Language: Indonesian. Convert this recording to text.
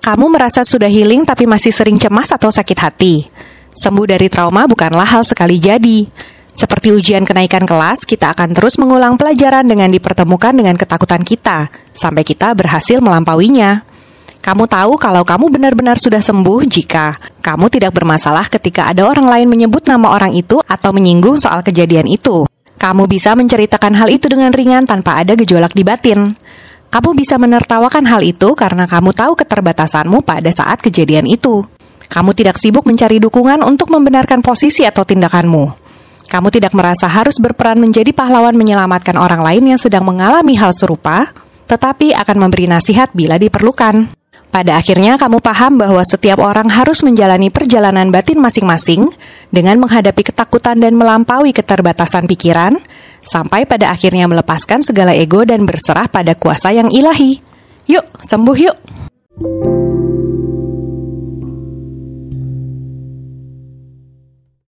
Kamu merasa sudah healing tapi masih sering cemas atau sakit hati. Sembuh dari trauma bukanlah hal sekali jadi. Seperti ujian kenaikan kelas, kita akan terus mengulang pelajaran dengan dipertemukan dengan ketakutan kita, sampai kita berhasil melampauinya. Kamu tahu kalau kamu benar-benar sudah sembuh jika kamu tidak bermasalah ketika ada orang lain menyebut nama orang itu atau menyinggung soal kejadian itu. Kamu bisa menceritakan hal itu dengan ringan tanpa ada gejolak di batin. Kamu bisa menertawakan hal itu karena kamu tahu keterbatasanmu pada saat kejadian itu. Kamu tidak sibuk mencari dukungan untuk membenarkan posisi atau tindakanmu. Kamu tidak merasa harus berperan menjadi pahlawan menyelamatkan orang lain yang sedang mengalami hal serupa, tetapi akan memberi nasihat bila diperlukan. Pada akhirnya, kamu paham bahwa setiap orang harus menjalani perjalanan batin masing-masing dengan menghadapi ketakutan dan melampaui keterbatasan pikiran, sampai pada akhirnya melepaskan segala ego dan berserah pada kuasa yang ilahi. Yuk, sembuh yuk!